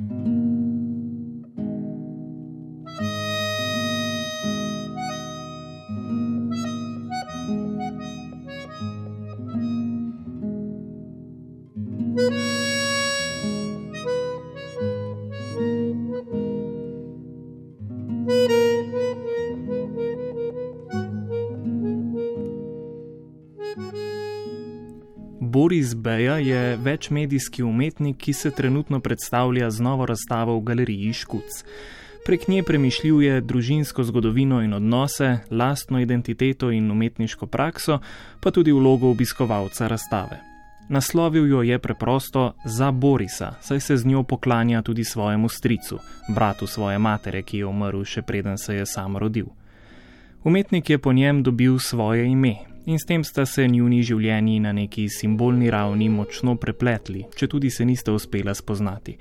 Boris Beja je večmedijski umetnik, ki se trenutno predstavlja z novo razstavo v galeriji Škuc. Prek nje premišljuje družinsko zgodovino in odnose, lastno identiteto in umetniško prakso, pa tudi vlogo obiskovalca razstave. Naslovil jo je preprosto za Borisa, saj se z njo poklanja tudi svojemu stricu, bratu svoje matere, ki je umrl še preden se je sam rodil. Umetnik je po njem dobil svoje ime, in s tem sta se njuni življenji na neki simbolni ravni močno prepletli, če tudi se niste uspela spoznati.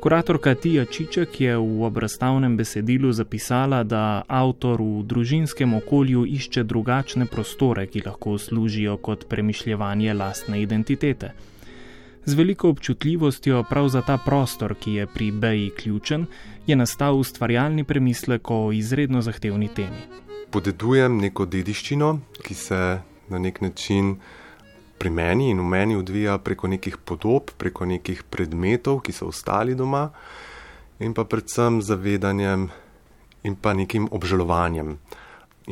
Kuratorka Tija Čiček je v obrazstavnem besedilu zapisala, da avtor v družinskem okolju išče drugačne prostore, ki lahko služijo kot premišljevanje lastne identitete. Z veliko občutljivostjo prav za ta prostor, ki je pri Beji ključen, je nastal ustvarjalni premislek o izredno zahtevni temi podedujem neko dediščino, ki se na nek način pri meni in v meni odvija preko nekih podob, preko nekih predmetov, ki so ostali doma, in pa predvsem zavedanjem in pa nekim obžalovanjem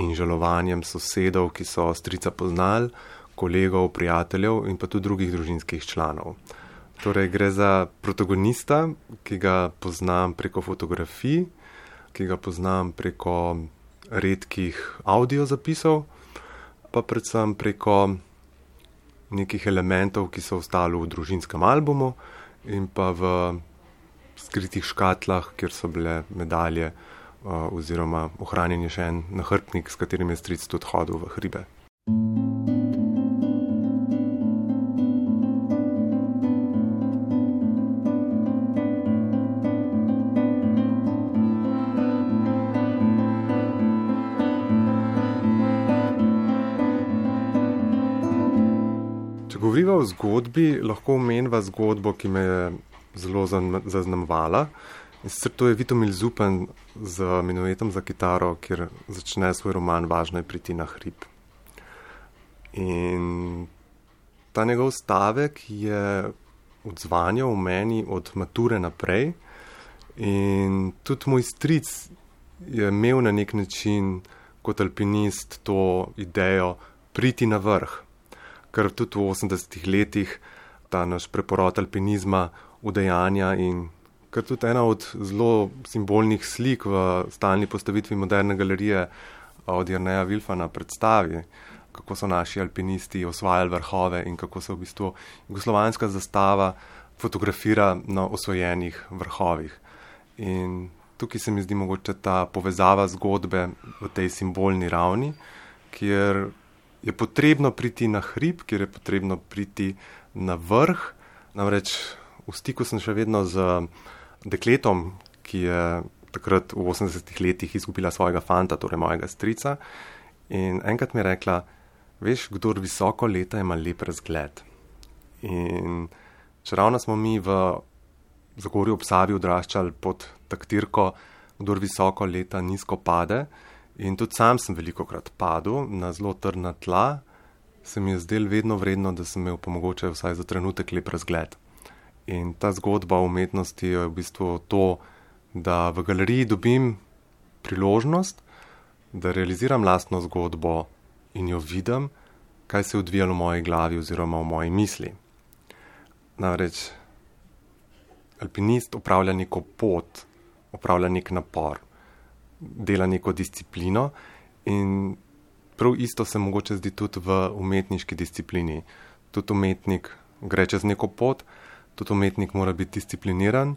in žalovanjem sosedov, ki so strica poznali, kolegov, prijateljev in pa tudi drugih družinskih članov. Torej, gre za protagonista, ki ga poznam preko fotografij, ki ga poznam preko redkih audio zapisov, pa predvsem preko nekih elementov, ki so ostali v družinskem albumu in pa v skritih škatlah, kjer so bile medalje oziroma ohranjen je še en nahrbnik, s katerim je stric tudi hodil v hribe. Govoriva o zgodbi, lahko omenjava zgodbo, ki me je zelo zaznamovala. In sicer to je Vitomil Zupan z minuetom za kitaro, kjer začne svoj roman Važno je priti na hrib. In ta njegov stavek je odzvanjal v meni od mature naprej. In tudi moj stric je imel na nek način kot alpinist to idejo priti na vrh kar tudi v 80-ih letih ta naš preporod alpinizma udejanja in kar tudi ena od zelo simbolnih slik v stalni postavitvi moderne galerije od Jrneja Vilfana predstavi, kako so naši alpinisti osvajali vrhove in kako se v bistvu jugoslovanska zastava fotografira na osvojenih vrhovih. In tukaj se mi zdi mogoče ta povezava zgodbe v tej simbolni ravni, kjer je potrebno priti na hrib, kjer je potrebno priti na vrh. Namreč v stiku sem še vedno z dekletom, ki je takrat v 80-ih letih izgubila svojega fanta, torej mojega strica. In enkrat mi je rekla, veš, kdo visoko leta ima lep razgled. In če ravno smo mi v Zagorju ob Savi odraščali pod taktirko, kdo visoko leta nizko pade. In tudi sam sem veliko krat padel na zelo trdna tla, se mi je zdelo vedno vredno, da sem imel pomogoče vsaj za trenutek lep razgled. In ta zgodba o umetnosti je v bistvu to, da v galeriji dobim priložnost, da realiziram lastno zgodbo in jo vidim, kaj se je odvijalo v moji glavi oziroma v moji misli. Namreč alpinist upravlja neko pot, upravlja nek napor dela neko disciplino. In prav isto se mogoče zdi tudi v umetniški disciplini. Tudi umetnik gre čez neko pot, tudi umetnik mora biti discipliniran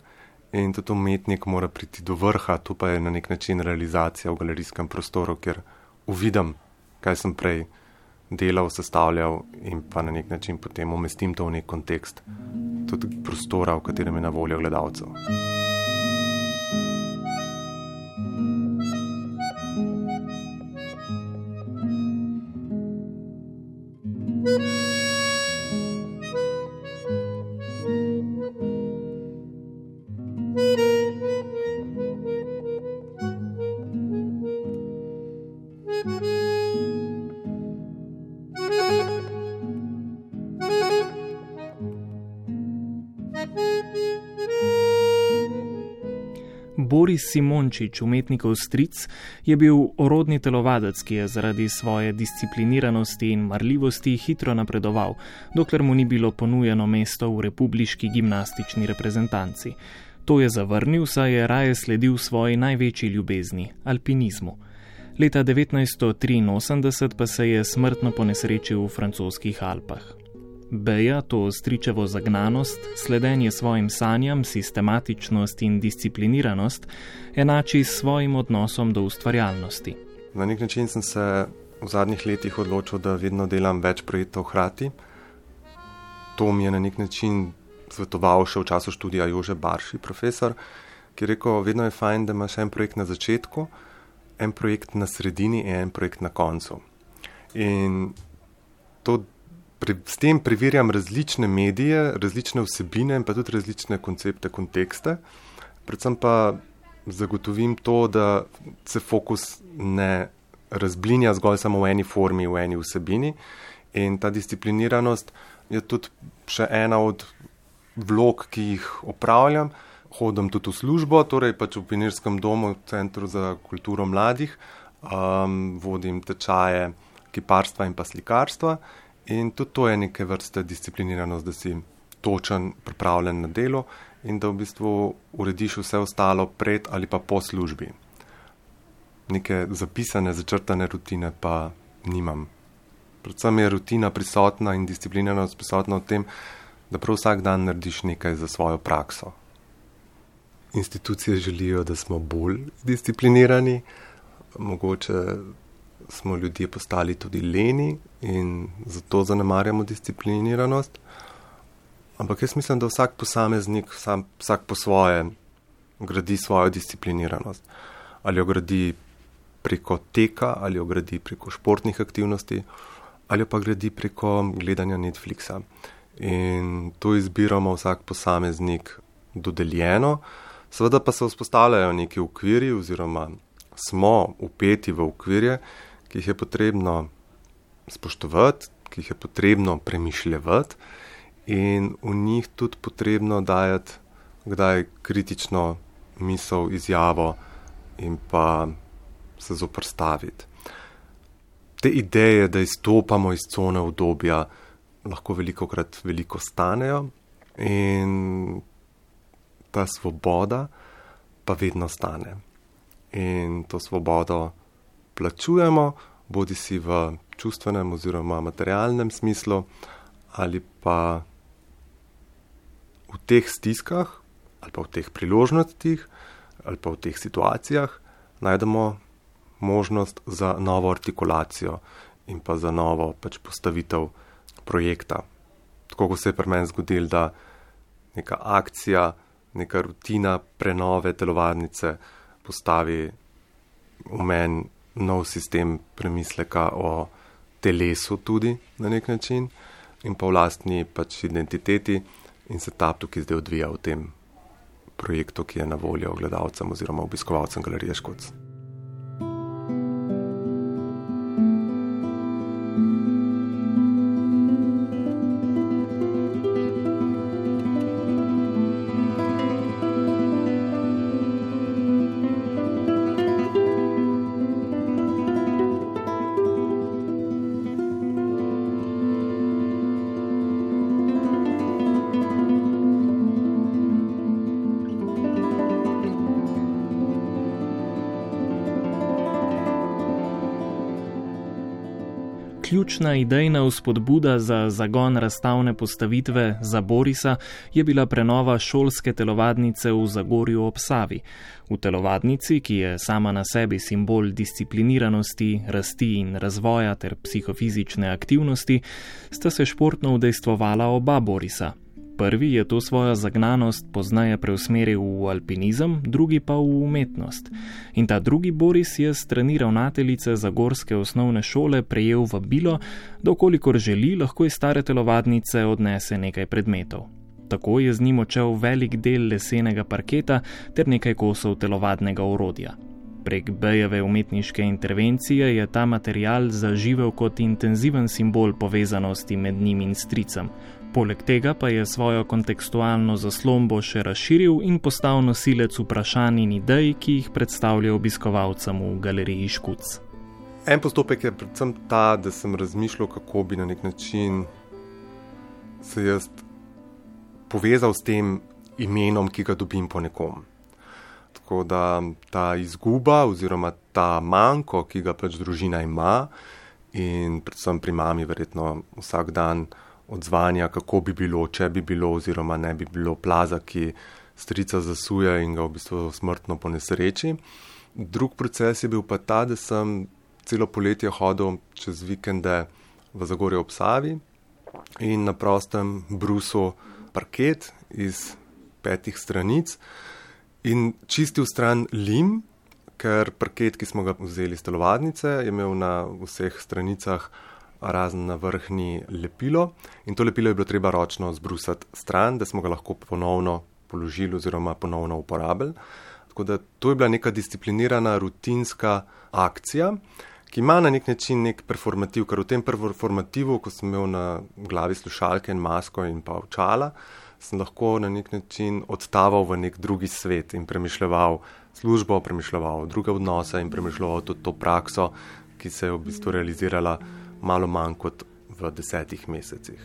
in tudi umetnik mora priti do vrha, tu pa je na nek način realizacija v galerijskem prostoru, kjer uvidim, kaj sem prej delal, sestavljal in pa na nek način potem umestim to v nek kontekst, tudi prostora, v katerem je na voljo gledalcev. Boris Simončič, umetnikov stric, je bil orodni telovadec, ki je zaradi svoje discipliniranosti in marljivosti hitro napredoval, dokler mu ni bilo ponujeno mesto v republiški gimnastični reprezentanci. To je zavrnil, saj je raje sledil svoji največji ljubezni - alpinizmu. Leta 1983 pa se je smrtno ponesrečil v francoskih Alpah. Beja to stričevo zagnanost, sledenje svojim sanjam, sistematičnost in discipliniranost enači s svojim odnosom do ustvarjalnosti. Na nek način sem se v zadnjih letih odločil, da vedno delam več projektov hkrati. To mi je na nek način svetoval še v času študija Jože Barši, profesor, ki je rekel, vedno je fajn, da imaš en projekt na začetku, en projekt na sredini in en projekt na koncu. In to pri, s tem preverjam različne medije, različne vsebine in pa tudi različne koncepte, kontekste. Predvsem pa zagotovim to, da se fokus ne razblinja zgolj samo v eni formi, v eni vsebini. In ta discipliniranost je tudi še ena od vlog, ki jih opravljam. Hodim tudi v službo, torej pač v Pinirskem domu, v Centru za kulturo mladih, um, vodim tečaje kiparstva in pa slikarstva. In tudi to je neke vrste discipliniranost, da si točen, pripravljen na delo in da v bistvu urediš vse ostalo pred ali pa po službi. Neke zapisane, začrtane rutine pa nimam. Predvsem je rutina prisotna in discipliniranost prisotna v tem, da prav vsak dan narediš nekaj za svojo prakso. Institucije želijo, da smo bolj disciplinirani, mogoče smo ljudje postali tudi leni in zato zanemarjamo discipliniranost. Ampak jaz mislim, da vsak posameznik, sam, vsak po svoje, gradi svojo discipliniranost. Ali jo gradi preko teka, ali jo gradi preko športnih aktivnosti, ali pa gradi preko gledanja Netflixa. In to izbiramo vsak posameznik dodeljeno, seveda pa se vzpostavljajo neki ukviri, oziroma smo upeti v ukvirje, ki jih je potrebno spoštovati, ki jih je potrebno premišljati in v njih tudi potrebno dajati kdaj kritično misel, izjavo in pa se zoprstaviti. Te ideje, da izstopamo iz cone obdobja, lahko veliko krat veliko stanejo in ta svoboda pa vedno stane. In to svobodo plačujemo, bodi si v čustvenem oziroma materialnem smislu, ali pa v teh stiskah, ali pa v teh priložnostih, ali pa v teh situacijah najdemo možnost za novo artikulacijo in pa za novo pač postavitev projekta. Tako kot se je pri meni zgodilo, da neka akcija, neka rutina prenove telovadnice postavi v meni nov sistem premisleka o telesu tudi na nek način in pa vlastni pač identiteti in se ta tukaj zdaj odvija v tem projektu, ki je na voljo gledalcem oziroma obiskovalcem galerije Škots. Ključna idejna vzpodbuda za zagon razstavne postavitve za Borisa je bila prenova šolske telovadnice v Zagorju ob Savi. V telovadnici, ki je sama na sebi simbol discipliniranosti, rasti in razvoja ter psihofizične aktivnosti, sta se športno udejstvovala oba Borisa, Prvi je to svojo zagnanost poznaje preusmeril v alpinizem, drugi pa v umetnost. In ta drugi Boris je strani ravnateljice Zagorske osnovne šole prejel vabilo, da okolikor želi, lahko iz stare telovadnice odnese nekaj predmetov. Tako je z njim odšel velik del lesenega parketa ter nekaj kosov telovadnega orodja. Prek Bejeve umetniške intervencije je ta material zaživel kot intenziven simbol povezanosti med njim in stricem. Poleg tega pa je svojo kontekstualno zaslombo še razširil in postal nosilec vprašanj in idej, ki jih predstavlja obiskovalcem v galeriji Škuc. En postopek je predvsem ta, da sem razmišljal, kako bi na nek način se jaz povezal s tem imenom, ki ga dobim po nekom. Tako da ta izguba oziroma ta manjko, ki ga pač družina ima, in predvsem pri mami, verjetno vsak dan odzvanja, kako bi bilo, če bi bilo, oziroma ne bi bilo plaza, ki strica zasuje in ga v bistvu smrtno po nesreči. Drug proces je bil pa ta, da sem celo poletje hodil čez vikende v Zagorje ob Savi in na prostem brusil parket iz petih stranic in čistil stran lim, ker parket, ki smo ga vzeli iz telovadnice, je imel na vseh stranicah razen na vrhni lepilo in to lepilo je bilo treba ročno zbrusati stran, da smo ga lahko ponovno položili oziroma ponovno uporabili. Tako da to je bila neka disciplinirana, rutinska akcija, ki ima na nek način nek performativ, ker v tem performativu, ko sem imel na glavi slušalke in masko in pa očala, sem lahko na nek način odtaval v nek drugi svet in premišljal službo, premišljal druge odnose in premišljal tudi to prakso, ki se je v bistvu realizirala malo manj kot v desetih mesecih.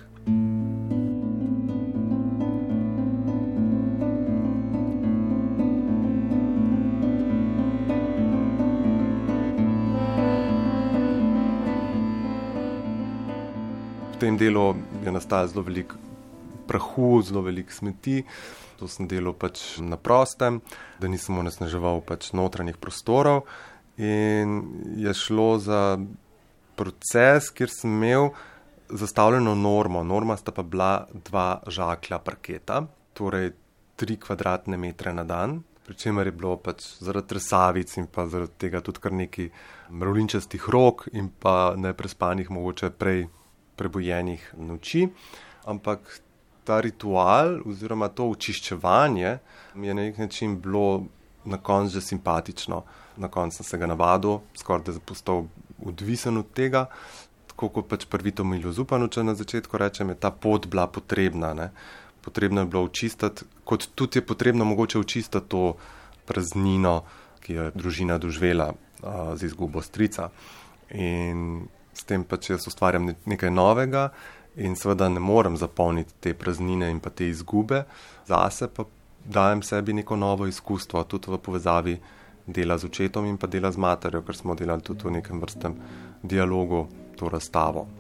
V tem delu je nastalo zelo veliko prahu, zelo veliko smeti. To sem delal pač na prostem, da nisem onesnaževal pač notranjih prostorov. In je šlo za proces, kjer sem imel zastavljeno normo. Norma sta pa bila dva žaklja parketa, torej tri kvadratne metre na dan. Pričemer je bilo pač zaradi tresavic in pa zaradi tega tudi kar neki mravlinčastih rok in pa neprespanih, mogoče prej prebojenih noči. Ampak ta ritual oziroma to očiščevanje mi je na nek način bilo na koncu že simpatično. Na koncu sem se ga navadil, skoraj da je postal odvisen od tega. Tako kot pač prvi to Milo Zupanu, če na začetku rečem, je ta pot bila potrebna. Ne? Potrebno je bilo očistiti, kot tudi je potrebno mogoče očistiti to praznino, ki jo je družina doživela uh, z izgubo strica. In s tem pač jaz ustvarjam nekaj novega in seveda ne morem zapolniti te praznine in pa te izgube, zase pa dajem sebi neko novo izkustvo, tudi v povezavi dela z očetom in pa dela z materjo, ker smo delali tudi v nekem vrstem dialogu to razstavo.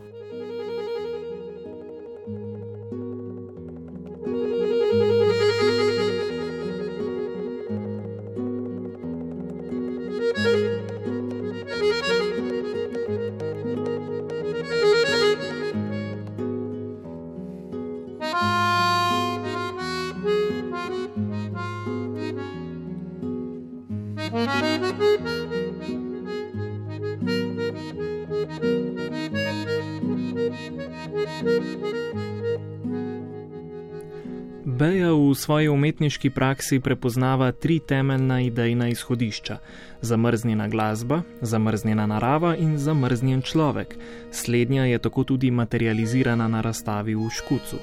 Beja v svoji umetniški praksi prepoznava tri temeljna idejna izhodišča: zamrznjena glasba, zamrznjena narava in zamrznjen človek. Slednja je tako tudi materializirana na razstavi v Škucu.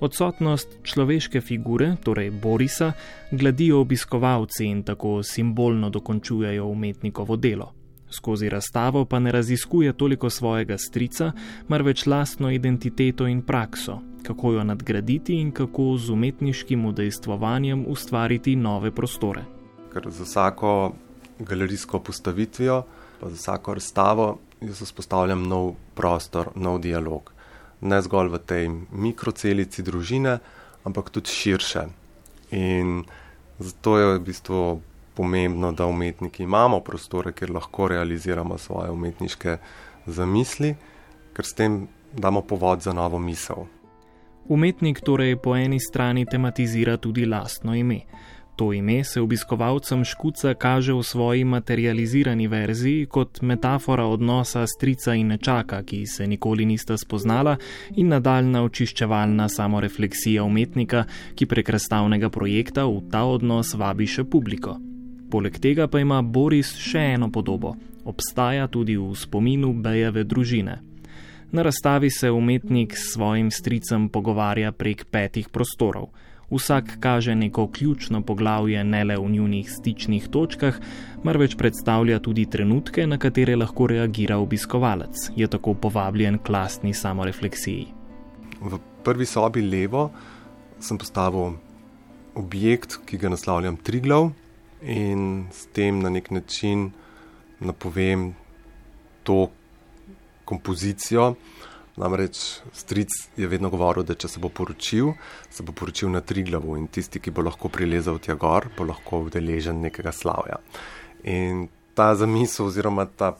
Odsotnost človeške figure, torej Borisa, gladijo obiskovalci in tako simbolno dokončujejo umetnikovo delo. Skozi razstavo pa ne raziskuje toliko svojega strica, marveč lastno identiteto in prakso, kako jo nadgraditi in kako z umetniškim udejstvovanjem ustvariti nove prostore. Ker za vsako galerijsko postavitvijo, pa za vsako razstavo, jaz vzpostavljam nov prostor, nov dialog. Ne zgolj v tej mikrocelici družine, ampak tudi širše. In zato je v bistvu pomembno, da umetniki imamo prostore, kjer lahko realiziramo svoje umetniške zamisli, ker s tem damo povod za novo misel. Umetnik torej po eni strani tematizira tudi lastno ime. To ime se obiskovalcem Škuca kaže v svoji materializirani verziji kot metafora odnosa strica in nečaka, ki se nikoli nista spoznala, in nadaljna očiščevalna samorefleksija umetnika, ki prek razstavnega projekta v ta odnos vabi še publiko. Poleg tega pa ima Boris še eno podobo: obstaja tudi v spominu Bejeve družine. Na razstavi se umetnik s svojim stricem pogovarja prek petih prostorov. Vsak kaže neko ključno poglavje ne le v njunih stičnih točkah, marveč predstavlja tudi trenutke, na katere lahko reagira obiskovalec, je tako povabljen k lastni samorefleksiji. V prvi sobi levo sem postavil objekt, ki ga naslavljam Triglav in s tem na nek način napovem to kompozicijo. Namreč stric je vedno govoril, da če se bo poročil, se bo poročil na tri glavu in tisti, ki bo lahko prilezel tja gor, bo lahko udeležen nekega slavja. In ta zamisel oziroma ta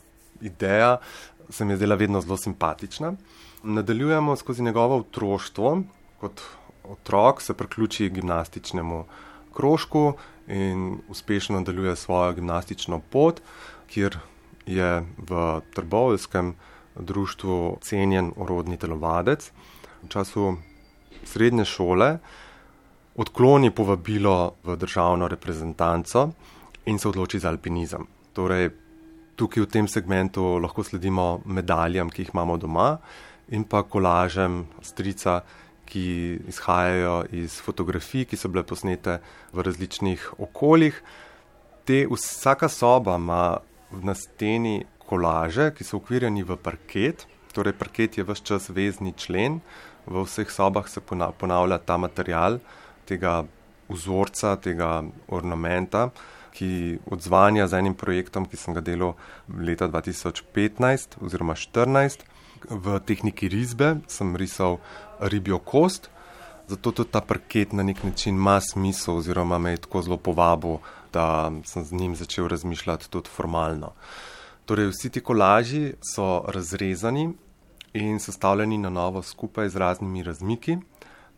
ideja se mi je zdela vedno zelo simpatična. Nadaljujemo skozi njegovo otroštvo. Kot otrok se priključi gimnastičnemu krožku in uspešno nadaljuje svojo gimnastično pot, kjer je v Trbovskem društvu cenjen orodni telovadec. V času srednje šole odkloni povabilo v državno reprezentanco in se odloči za alpinizem. Torej, tukaj v tem segmentu lahko sledimo medaljam, ki jih imamo doma, in pa kolažem strica, ki izhajajo iz fotografij, ki so bile posnete v različnih okoljih. Te, vsaka soba ima na steni kolaže, ki so ukvirjeni v parket. Torej, parket je vse čas vezni člen, v vseh sobah se ponavlja ta material, tega vzorca, tega ornamenta, ki odzvanja z enim projektom, ki sem ga delal leta 2015 oziroma 2014. V tehniki risbe sem risal ribjo kost, zato tudi ta parket na nek način ima smisel, oziroma me je tako zelo povabil, da sem z njim začel razmišljati tudi formalno. Torej, vsi ti kolaži so razrezani in sestavljeni na novo skupaj z raznimi razmiki.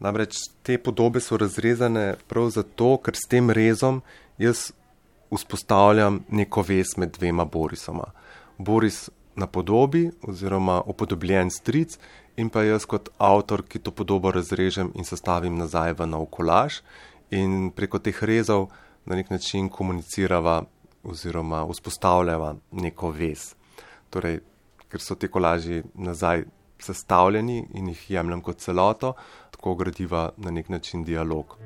Namreč te podobe so razrezane prav zato, ker s tem rezom jaz vzpostavljam neko vez med dvema Borisoma. Boris na podobi oziroma upodobljen stric in pa jaz kot avtor, ki to podobo razrežem in sestavim nazaj v nov kolaž in preko teh rezov na nek način komunicirava oziroma vzpostavljava neko vez. Torej, ker so te kolaži nazaj sestavljeni in jih jemljem kot celoto, tako gradiva na nek način dialog.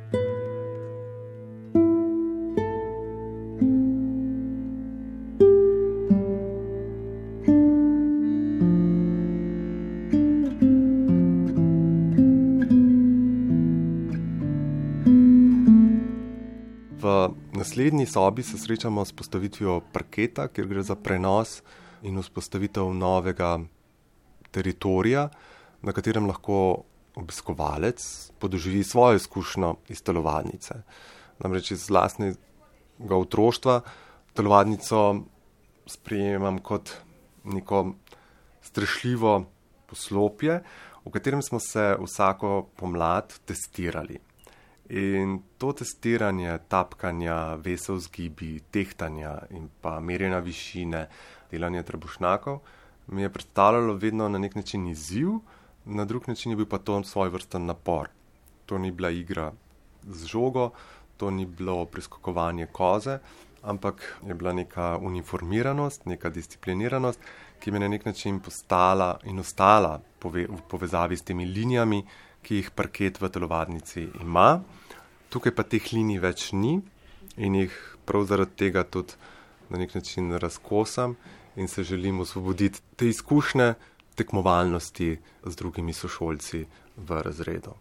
Naslednji sobi se srečamo s postavitvijo parketa, kjer gre za prenos in vzpostavitev novega teritorija, na katerem lahko obiskovalec podoživi svojo izkušnjo iz telovadnice. Namreč iz vlastnega otroštva telovadnico sprejemam kot neko strešljivo poslopje, v katerem smo se vsako pomlad testirali. In to testiranje, tapkanja, vesel zgibi, tehtanja in pa merjenja višine, delanje trebušnjakov, mi je predstavljalo vedno na nek način izziv, na drug način je bil pa to svoj vrsten napor. To ni bila igra z žogo, to ni bilo preskakovanje koze, ampak je bila neka uniformiranost, neka discipliniranost, ki me je na nek način postala in ostala pove, v povezavi s temi linijami, ki jih parket v telovadnici ima. Tukaj pa teh linij več ni in jih prav zaradi tega tudi na nek način razkosam in se želim osvoboditi te izkušnje tekmovalnosti z drugimi sošolci v razredu.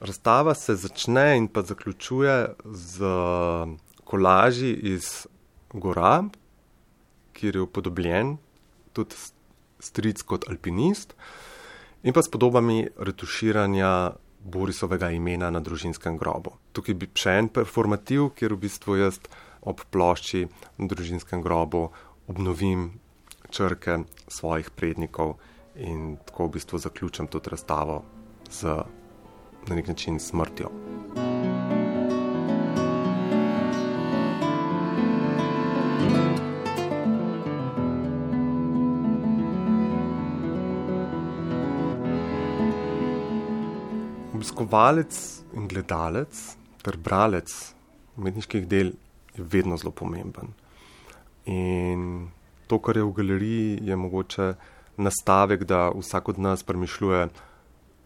Razstava se začne in pa zaključuje z kolaži iz gora, kjer je upodobljen tudi stric kot alpinist in pa s podobami retuširanja Borisovega imena na družinskem grobu. Tukaj bi še en performativ, kjer v bistvu jaz ob plošči na družinskem grobu obnovim črke svojih prednikov in tako v bistvu zaključim tudi razstavo z na nek način smrtjo. Obiskovalec in gledalec ter bralec umetniških del je vedno zelo pomemben. In to, kar je v galeriji, je mogoče nastavek, da vsak od nas premišljuje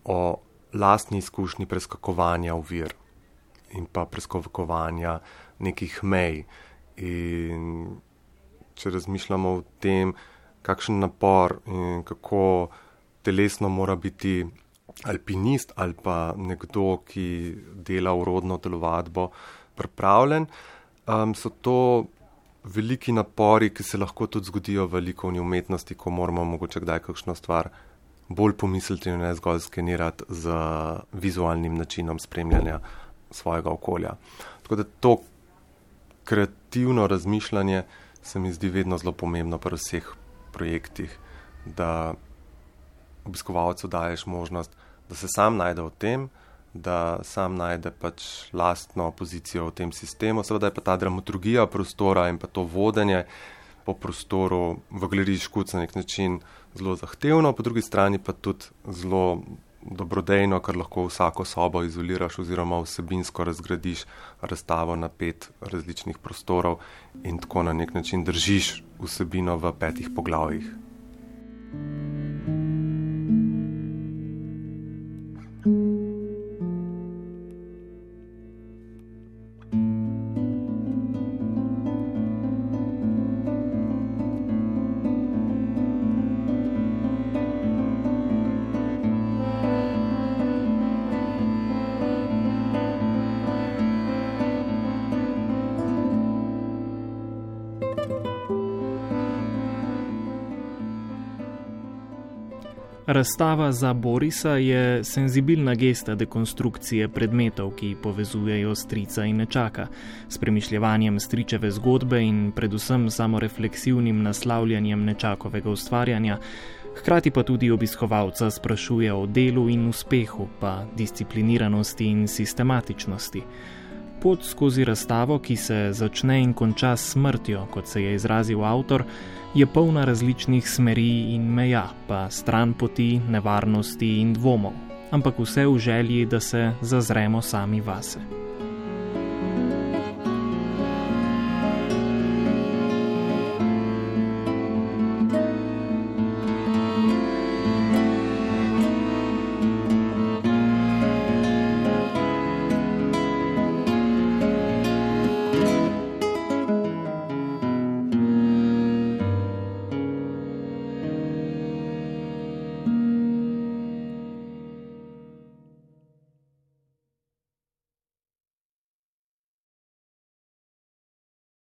o lastni izkušnji preskakovanja ovir in pa preskakovanja nekih mej. In če razmišljamo o tem, kakšen napor in kako telesno mora biti alpinist ali pa nekdo, ki dela urodno telovadbo, pripravljen, um, so to veliki napori, ki se lahko tudi zgodijo v likovni umetnosti, ko moramo mogoče kdaj kakšno stvar bolj pomisliti in ne zgolj skenirati z vizualnim načinom spremljanja svojega okolja. Tako da to kreativno razmišljanje se mi zdi vedno zelo pomembno pri vseh projektih, da obiskovalcu daješ možnost, da se sam najde v tem, da sam najde pač lastno pozicijo v tem sistemu. Seveda je pa ta dramaturgija prostora in pa to vodenje po prostoru v galeriji Škuc na nek način zelo zahtevno, po drugi strani pa tudi zelo dobrodejno, ker lahko vsako sobo izoliraš oziroma vsebinsko razgradiš razstavo na pet različnih prostorov in tako na nek način držiš vsebino v petih poglavjih. Razstava za Borisa je senzibilna gesta dekonstrukcije predmetov, ki povezujejo strica in nečaka, s premišljevanjem stričeve zgodbe in predvsem samorefleksivnim naslavljanjem nečakovega ustvarjanja, hkrati pa tudi obiskovalca sprašuje o delu in uspehu, pa discipliniranosti in sistematičnosti. Pot skozi razstavo, ki se začne in konča s smrtjo, kot se je izrazil avtor, je polna različnih smeri in meja, pa stran poti, nevarnosti in dvomov, ampak vse v želji, da se zazremo sami vase.